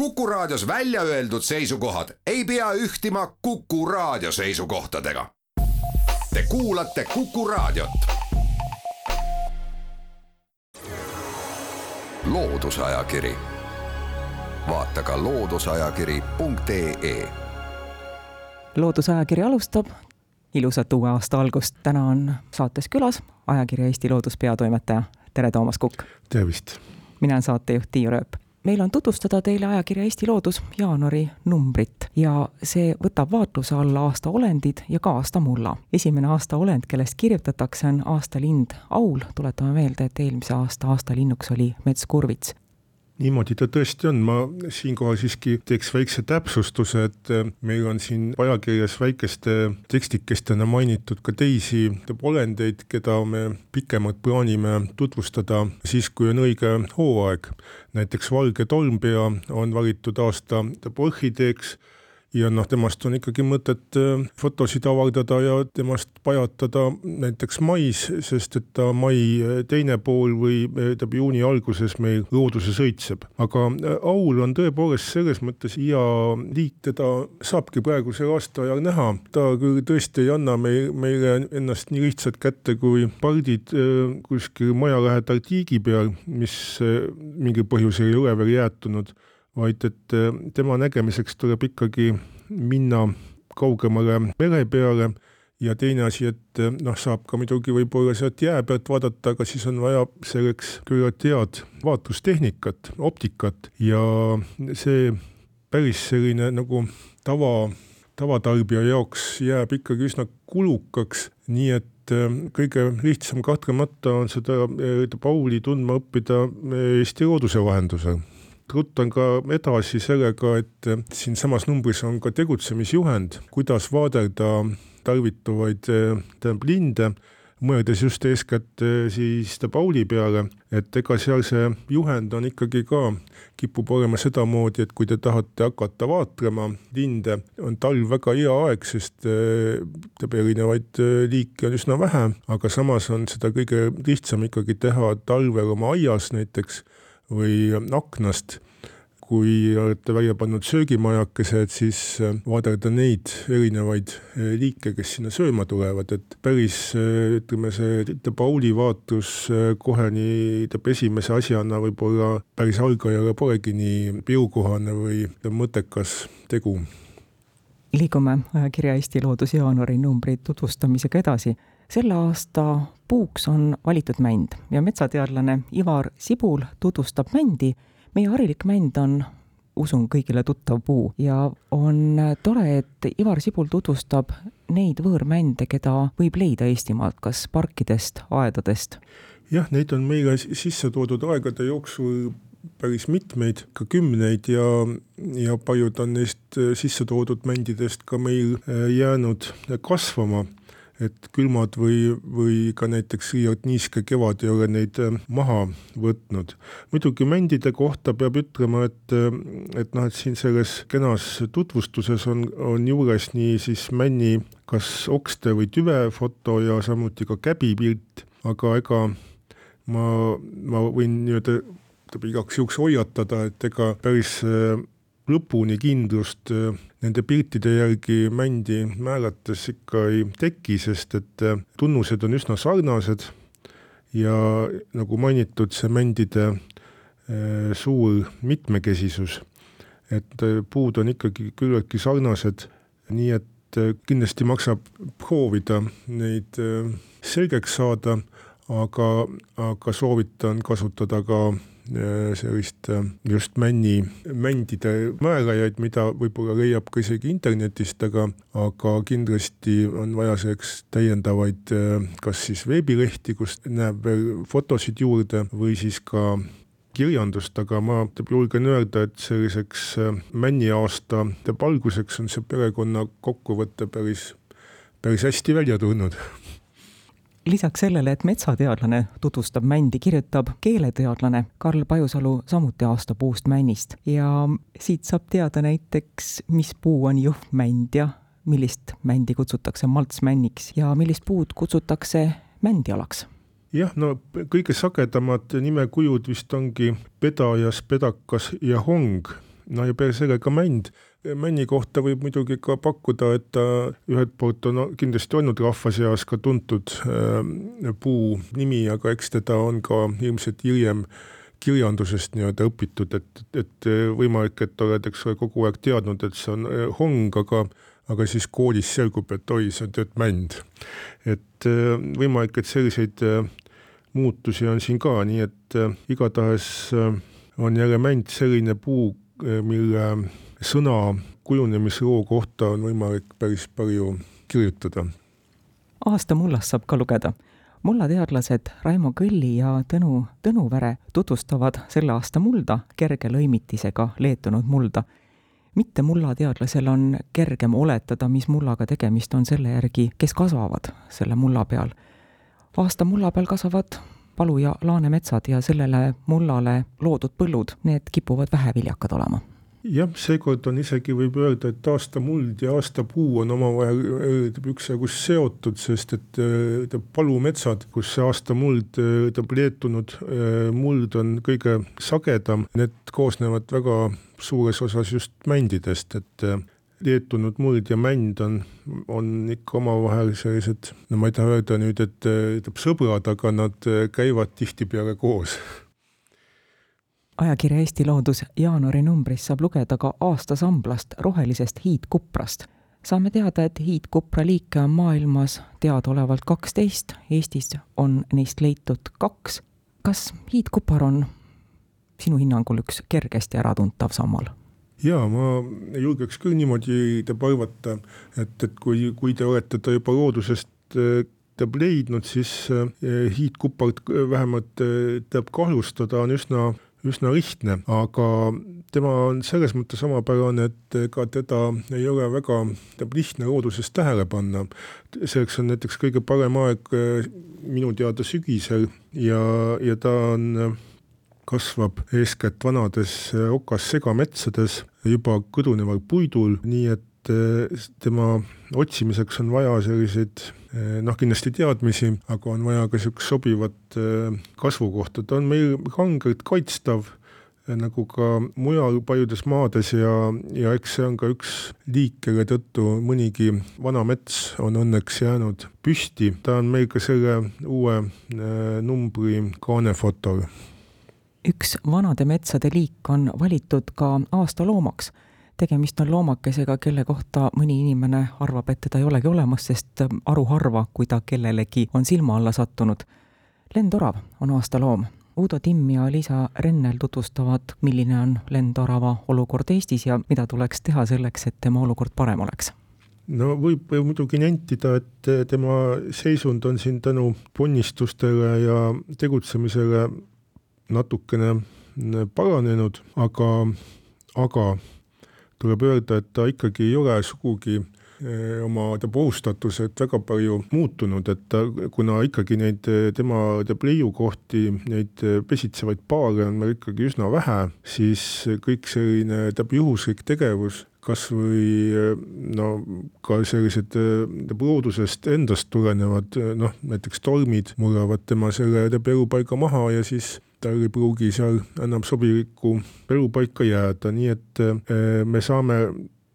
Kuku Raadios välja öeldud seisukohad ei pea ühtima Kuku Raadio seisukohtadega. Te kuulate Kuku Raadiot. loodusajakiri, vaata ka looduseajakiri.ee. loodusajakiri alustab ilusat uue aasta algust, täna on saates külas ajakirja Eesti Loodus peatoimetaja, tere, Toomas Kukk! tervist! mina olen saatejuht Tiiu Rööp meil on tutvustada teile ajakirja Eesti Loodus jaanuari numbrit ja see võtab vaatluse alla aasta olendid ja ka aasta mulla. esimene aasta olend, kellest kirjutatakse, on aastalind Aul, tuletame meelde, et eelmise aasta aastalinnuks oli metskurvits niimoodi ta tõesti on, ma siinkohal siiski teeks väikse täpsustuse, et äh, meil on siin ajakirjas väikeste tekstikestena mainitud ka teisi olendeid, keda me pikemalt plaanime tutvustada siis, kui on õige hooaeg. näiteks valge tolmpea on valitud aasta orhideeks ja noh, temast on ikkagi mõtet äh, fotosid avaldada ja temast pajatada näiteks mais, sest et ta mai äh, teine pool või äh, tähendab juuni alguses meil looduses õitseb. aga aul on tõepoolest selles mõttes hea liik, teda saabki praegusel aastaajal näha, ta küll tõesti ei anna meil, meile ennast nii lihtsalt kätte kui pardid kuskil maja lähedal tiigi peal, mis mingil põhjusel ei ole veel jäätunud vaid et äh, tema nägemiseks tuleb ikkagi minna kaugemale mere peale. Ja teine asi, et äh, noh, saab ka muidugi võib-olla sealt jää pealt vaadata, aga siis on vaja selleks küllalt head vaatlustehnikat, optikat. Ja see päris selline nagu tava, tavatarbija jaoks jääb ikkagi üsna kulukaks, nii et äh, kõige lihtsam kahtlemata on seda Pauli tundma õppida Eesti looduse vahendusel ruttan ka edasi sellega, et siinsamas numbris on ka tegutsemisjuhend, kuidas vaadelda tarvituvaid tähendab linde, mõeldes just eeskätt siis Pauli peale, et ega seal see juhend on ikkagi ka, kipub olema sedamoodi, et kui te tahate hakata vaatlema linde, on talv väga hea aeg, sest erinevaid liike on üsna vähe, aga samas on seda kõige lihtsam ikkagi teha talvel oma aias näiteks või aknast, kui olete välja pannud söögimajakese, et siis äh, vaadelda neid erinevaid äh, liike, kes sinna sööma tulevad, et päris äh, ütleme, see Pauli vaatus kohe nii ütleme esimese asjana võib-olla päris algajale polegi nii jõukohane või mõttekas tegu. liigume ajakirja Eesti Loodus jaanuari numbri tutvustamisega edasi selle aasta puuks on valitud mänd ja metsateadlane Ivar Sibul tutvustab mändi. Meie harilik mänd on, usun, kõigile tuttav puu ja on tore, et Ivar Sibul tutvustab neid võõrmände, keda võib leida Eestimaalt, kas parkidest, aedadest? jah, neid on meile sisse toodud aegade jooksul päris mitmeid, ka kümneid ja, ja paljud on neist sisse toodud mändidest ka meil jäänud kasvama et külmad või, või ka näiteks liialt niiske kevad ei ole neid äh, maha võtnud. muidugi mändide kohta peab ütlema, et, äh, et noh, et siin selles kenas tutvustuses on, on juures nii siis männi kas okste või tüve foto ja samuti ka käbipilt, aga ega ma, ma võin nii-öelda igaks juhuks hoiatada, et ega päris äh, lõpuni kindlust äh, nende piltide järgi mändi määrates ikka ei teki, sest et äh, tunnused on üsna sarnased. Ja nagu mainitud, see mändide äh, suur mitmekesisus, et puud on ikkagi küllaltki sarnased, nii et kindlasti maksab proovida neid selgeks saada, aga, aga soovitan kasutada ka sellist äh, just männi, mändide määrajaid, mida võib-olla leiab ka isegi internetist, aga, aga kindlasti on vaja selleks täiendavaid äh, kas siis veebilehti, kust näeb veel fotosid juurde või siis ka kirjandust, aga ma julgen öelda, et selliseks äh, männiaasta alguseks on see perekonna kokkuvõte päris, päris hästi välja tulnud lisaks sellele, et metsateadlane tutvustab mändi, kirjutab keeleteadlane Karl Pajusalu samuti aastapuust männist. Ja siit saab teada näiteks, mis puu on juhmänd ja millist mändi kutsutakse maltsmänniks ja millist puud kutsutakse mändialaks. Jah, no kõige sagedamad nimekujud vist ongi pedajas, pedakas ja hong no ja peale selle ka mänd Männi kohta võib muidugi ka pakkuda, et ta ühelt poolt on kindlasti olnud rahva seas ka tuntud äh, puu nimi, aga eks teda on ka ilmselt hiljem kirjandusest nii-öelda õpitud, et, et võimalik, et oled, eks ole, kogu aeg teadnud, et see on äh, hong, aga aga siis koolis selgub, et oi, see on tead mänd. et äh, võimalik, et selliseid äh, muutusi on siin ka, nii et igatahes on jälle mänd selline puu, mille sõna kujunemisloo kohta on võimalik päris palju kirjutada. aasta mullast saab ka lugeda. mullateadlased Raimo Kõlli ja Tõnu Tõnuvere tutvustavad selle aasta mulda kerge lõimitisega leetunud mulda. mitte mullateadlasel on kergem oletada, mis mullaga tegemist on selle järgi, kes kasvavad selle mulla peal. aasta mulla peal kasvavad palu- ja laanemetsad ja sellele mullale loodud põllud, need kipuvad väheviljakad olema. Jah, seekord on isegi võib öelda, et aastamuld ja aastapuu on omavahel üksjagu seotud, sest et ütleme palumetsad, kus see aastamuld, ütleme leetunud muld on kõige sagedam, need koosnevad väga suures osas just mändidest, et leetunud muld ja mänd on, on ikka omavahel sellised, no ma ei taha öelda nüüd, et ütleme sõbrad, aga nad käivad tihtipeale koos ajakirja Eesti Loodus jaanuari numbris saab lugeda ka aastasamblast rohelisest hiidkuprast. saame teada, et hiidkupra liike on maailmas teadaolevalt kaksteist, Eestis on neist leitud kaks. kas hiidkupar on sinu hinnangul üks kergesti äratuntav sammal? Jaa, ma julgeks küll niimoodi arvata, et, et kui, kui te olete ta juba loodusest teab leidnud, siis hiidkupart vähemalt eh, teab kahjustada on üsna üsna lihtne, aga tema on selles mõttes omapärane, et ega teda ei ole väga lihtne looduses tähele panna. selleks on näiteks kõige parem aeg minu teada sügisel ja, ja ta on kasvab eeskätt vanades eh, okas segametsades juba kõduneval puidul, nii et tema otsimiseks on vaja selliseid Eh, noh, kindlasti teadmisi, aga on vaja ka niisugust sobivat kasvukohta, ta on meil rangelt kaitstav, nagu ka mujal paljudes maades ja, ja eks see on ka üks liik, kelle tõttu. Mõnigi vana mets on õnneks jäänud püsti, ta on meil ka selle uue numbri kaanefotol. Üks vanade metsade liik on valitud ka aastaloomaks tegemist on loomakesega, kelle kohta mõni inimene arvab, et teda ei olegi olemas, sest haruharva, kui ta kellelegi on silma alla sattunud. lendorav on aastaloom. Uudo Timm ja Liisa Rennel tutvustavad, milline on lendorava olukord Eestis ja mida tuleks teha selleks, et tema olukord parem oleks no võib muidugi nentida, et tema seisund on siin tänu ponnistustele ja tegutsemisele natukene paranenud, aga, aga tuleb öelda, et ta ikkagi ei ole sugugi eh, oma puhustatused väga palju muutunud, et ta, kuna ikkagi neid tema teab leiukohti, neid pesitsevaid paare on meil ikkagi üsna vähe, siis kõik selline teab juhuslik tegevus, kas või no ka sellised teab loodusest endast tulenevad noh, näiteks tormid murravad tema selle teab elupaiga maha ja siis tal ei pruugi seal enam sobilikku elupaika jääda, nii et eh, me saame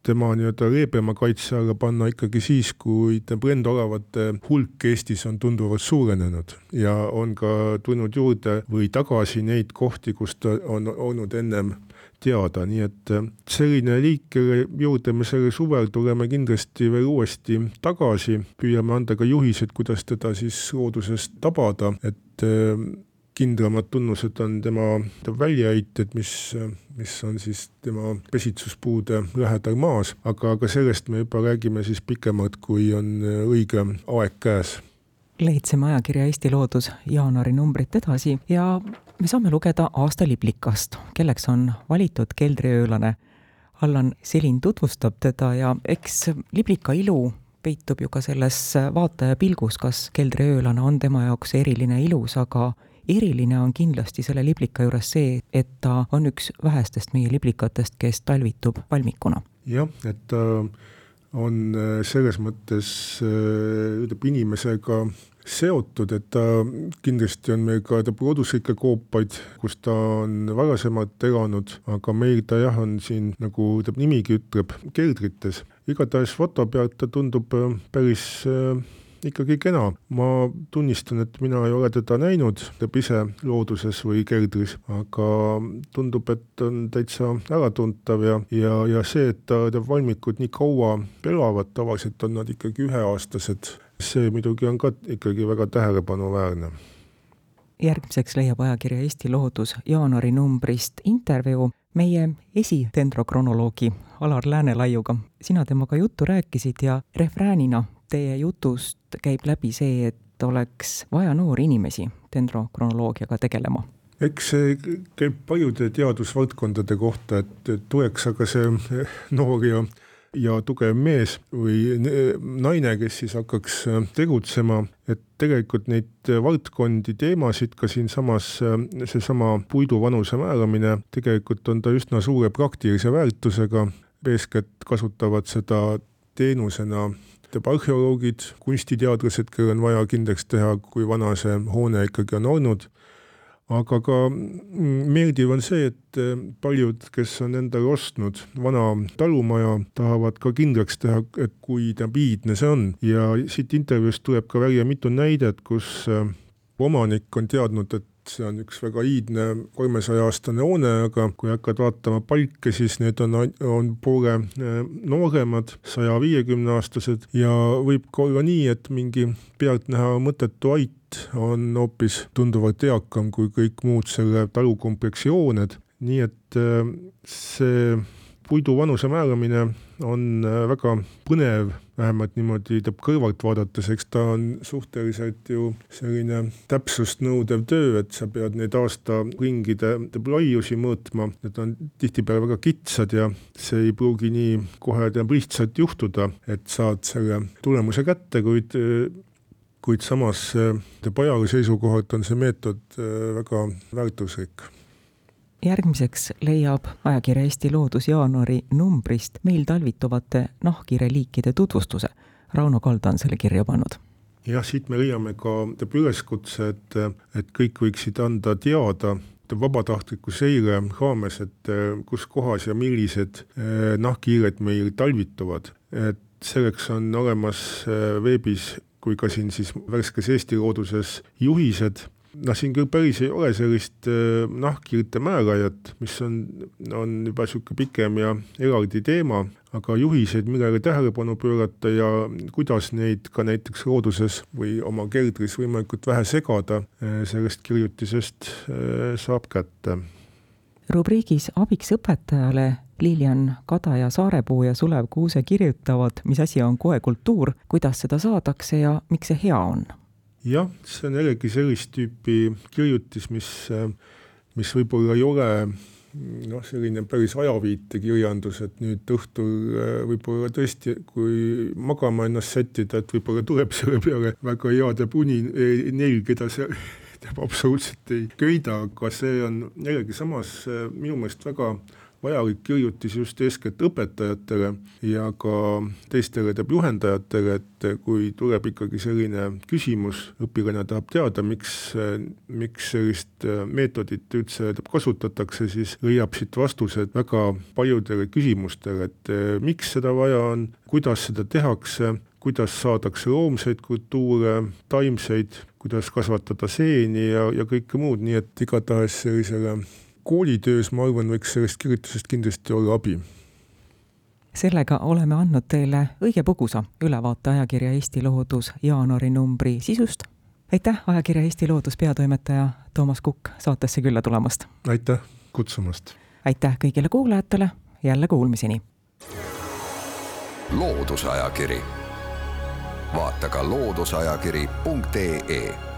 tema nii-öelda leebema kaitse alla panna ikkagi siis, kui brendoravate hulk Eestis on tunduvalt suurenenud ja on ka tulnud juurde või tagasi neid kohti, kus ta on olnud ennem teada, nii et eh, selline liik, kelle juurde me sellel suvel tuleme kindlasti veel uuesti tagasi, püüame anda ka juhised, kuidas teda siis loodusest tabada, et eh, kindlamad tunnused on tema väljaheited, mis, mis on siis tema pesitsuspuude lähedal maas, aga, aga sellest me juba räägime siis pikemalt, kui on õige aeg käes. lehitseme ajakirja Eesti Loodus jaanuari numbrit edasi ja me saame lugeda aasta liblikast, kelleks on valitud keldriöölane. Allan Selin tutvustab teda ja eks liblika ilu peitub ju ka selles vaataja pilgus, kas keldriöölane on tema jaoks eriline ilus, aga eriline on kindlasti selle liblika juures see, et ta on üks vähestest meie liblikatest, kes talvitub palmikuna. jah, et ta on selles mõttes ütleb inimesega seotud, et ta kindlasti on meil ka looduslikke koopaid, kus ta on varasemalt elanud, aga meil ta jah, on siin nagu ütleb nimigi ütleb, keldrites. igatahes foto pealt ta tundub äh, päris äh, ikkagi kena. ma tunnistan, et mina ei ole teda näinud, teeb ise looduses või keldris, aga tundub, et on täitsa äratuntav ja, ja, ja see, et ta, ta valmikud nii kaua elavad, tavaliselt on nad ikkagi üheaastased see muidugi on ka ikkagi väga tähelepanuväärne. järgmiseks leiab ajakirja Eesti Loodus jaanuari numbrist intervjuu meie esitendrokronoloogi Alar Läänelaiuga. sina temaga juttu rääkisid ja refräänina teie jutust käib läbi see, et oleks vaja noori inimesi dendrokronoloogiaga tegelema. Eks see käib paljude teadusvaldkondade kohta, et tuleks aga see noor ja ja tugev mees või naine, kes siis hakkaks tegutsema, et tegelikult neid valdkondi, teemasid ka siinsamas, seesama puidu vanuse määramine, tegelikult on ta üsna suure praktilise väärtusega, eeskätt kasutavad seda teenusena teeb arheoloogid, kunstiteadlased, kellel on vaja kindlaks teha, kui vana see hoone ikkagi on olnud. Aga ka mm, meeldiv on see, et eh, paljud, kes on endale ostnud vana talumaja, tahavad ka kindlaks teha, et kui iidne see on. Ja siit intervjuust tuleb ka välja mitu näidet, kus eh, omanik on teadnud, et see on üks väga iidne kolmesaja aastane hoone, aga kui hakkad vaatama palke, siis need on, on poole eh, nooremad, saja viiekümne aastased ja võib ka olla nii, et mingi pealtnäha mõttetu ait on hoopis tunduvalt eakam kui kõik muud selle talukompleksi hooned, nii et eh, see puidu vanuse määramine on äh, väga põnev, vähemalt niimoodi teeb kõrvalt vaadates, eks ta on suhteliselt ju selline täpsust nõudev töö, et sa pead neid aastaringide laiusi mõõtma, need on tihtipeale väga kitsad ja see ei pruugi nii kohe teab lihtsalt juhtuda, et saad selle tulemuse kätte, kuid kuid samas ajaloo seisukohalt on see meetod äh, väga väärtuslik järgmiseks leiab ajakirja Eesti Loodus jaanuari numbrist meil talvituvate nahkhiireliikide tutvustuse. Rauno Kalda on selle kirja pannud. Jah, siit me leiame ka üleskutse, et, et kõik võiksid anda teada vabatahtliku seire raames, et kus kohas ja millised eh, nahkhiired meil talvituvad, et selleks on olemas eh, veebis kui ka siin siis värskes Eesti looduses juhised noh, siin küll päris ei ole sellist äh, nahkhiirte määrajat, mis on, on juba niisugune pikem ja eraldi teema, aga juhiseid, millele tähelepanu pöörata ja kuidas neid ka näiteks looduses või oma keldris võimalikult vähe segada, äh, sellest kirjutisest äh, saab kätte. rubriigis Abiks õpetajale Lilian Kadaja Saarepuu ja Sulev Kuuse kirjutavad, mis asi on koekultuur, kuidas seda saadakse ja miks see hea on jah, see on jällegi sellist tüüpi kirjutis, mis, mis võib-olla ei ole noh, selline päris ajaviitekirjandus, et nüüd õhtul äh, võib-olla tõesti, kui magama ennast sättida, et võib-olla tuleb selle peale väga hea teab uni, neil, keda see absoluutselt ei köida, aga see on jällegi samas äh, minu meelest väga vajalik kirjutis just eeskätt õpetajatele ja ka teistele juhendajatele, et kui tuleb ikkagi selline küsimus, õpilane tahab teada, miks, miks sellist meetodit üldse kasutatakse, siis leiab siit vastused väga paljudele küsimustele, et miks seda vaja on, kuidas seda tehakse, kuidas saadakse loomseid kultuure, taimseid, kuidas kasvatada seeni ja, ja kõike muud, nii et igatahes sellisele koolitöös, ma arvan, võiks sellest kirjutusest kindlasti olla abi sellega oleme andnud teile õige põgusa ülevaate ajakirja Eesti Loodus jaanuari numbri sisust. aitäh, ajakirja Eesti Loodus peatoimetaja Toomas Kukk saatesse külla tulemast! aitäh kutsumast! aitäh kõigile kuulajatele, jälle kuulmiseni! loodusajakiri, vaata ka looduseajakiri.ee